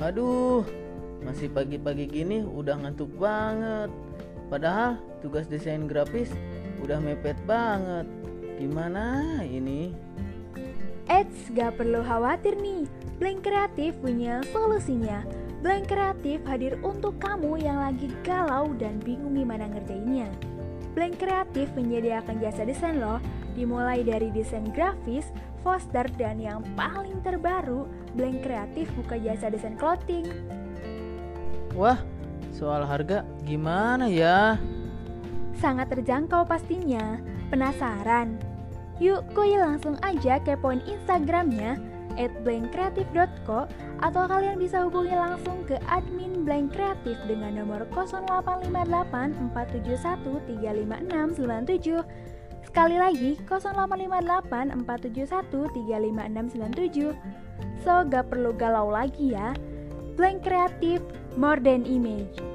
Aduh, masih pagi-pagi gini udah ngantuk banget. Padahal tugas desain grafis udah mepet banget. Gimana ini? Eits, gak perlu khawatir nih. Blank Kreatif punya solusinya. Blank Kreatif hadir untuk kamu yang lagi galau dan bingung gimana ngerjainnya. Blank Kreatif menyediakan jasa desain loh, dimulai dari desain grafis, poster, dan yang paling terbaru, Blank Kreatif buka jasa desain clothing. Wah, soal harga gimana ya? Sangat terjangkau pastinya. Penasaran? Yuk, kuy langsung aja kepoin Instagramnya at blankcreative.co atau kalian bisa hubungi langsung ke admin Blank Kreatif dengan nomor 0858 471 35697. Sekali lagi 0858 471 35697. So, gak perlu galau lagi ya. Blank Kreatif, more than image.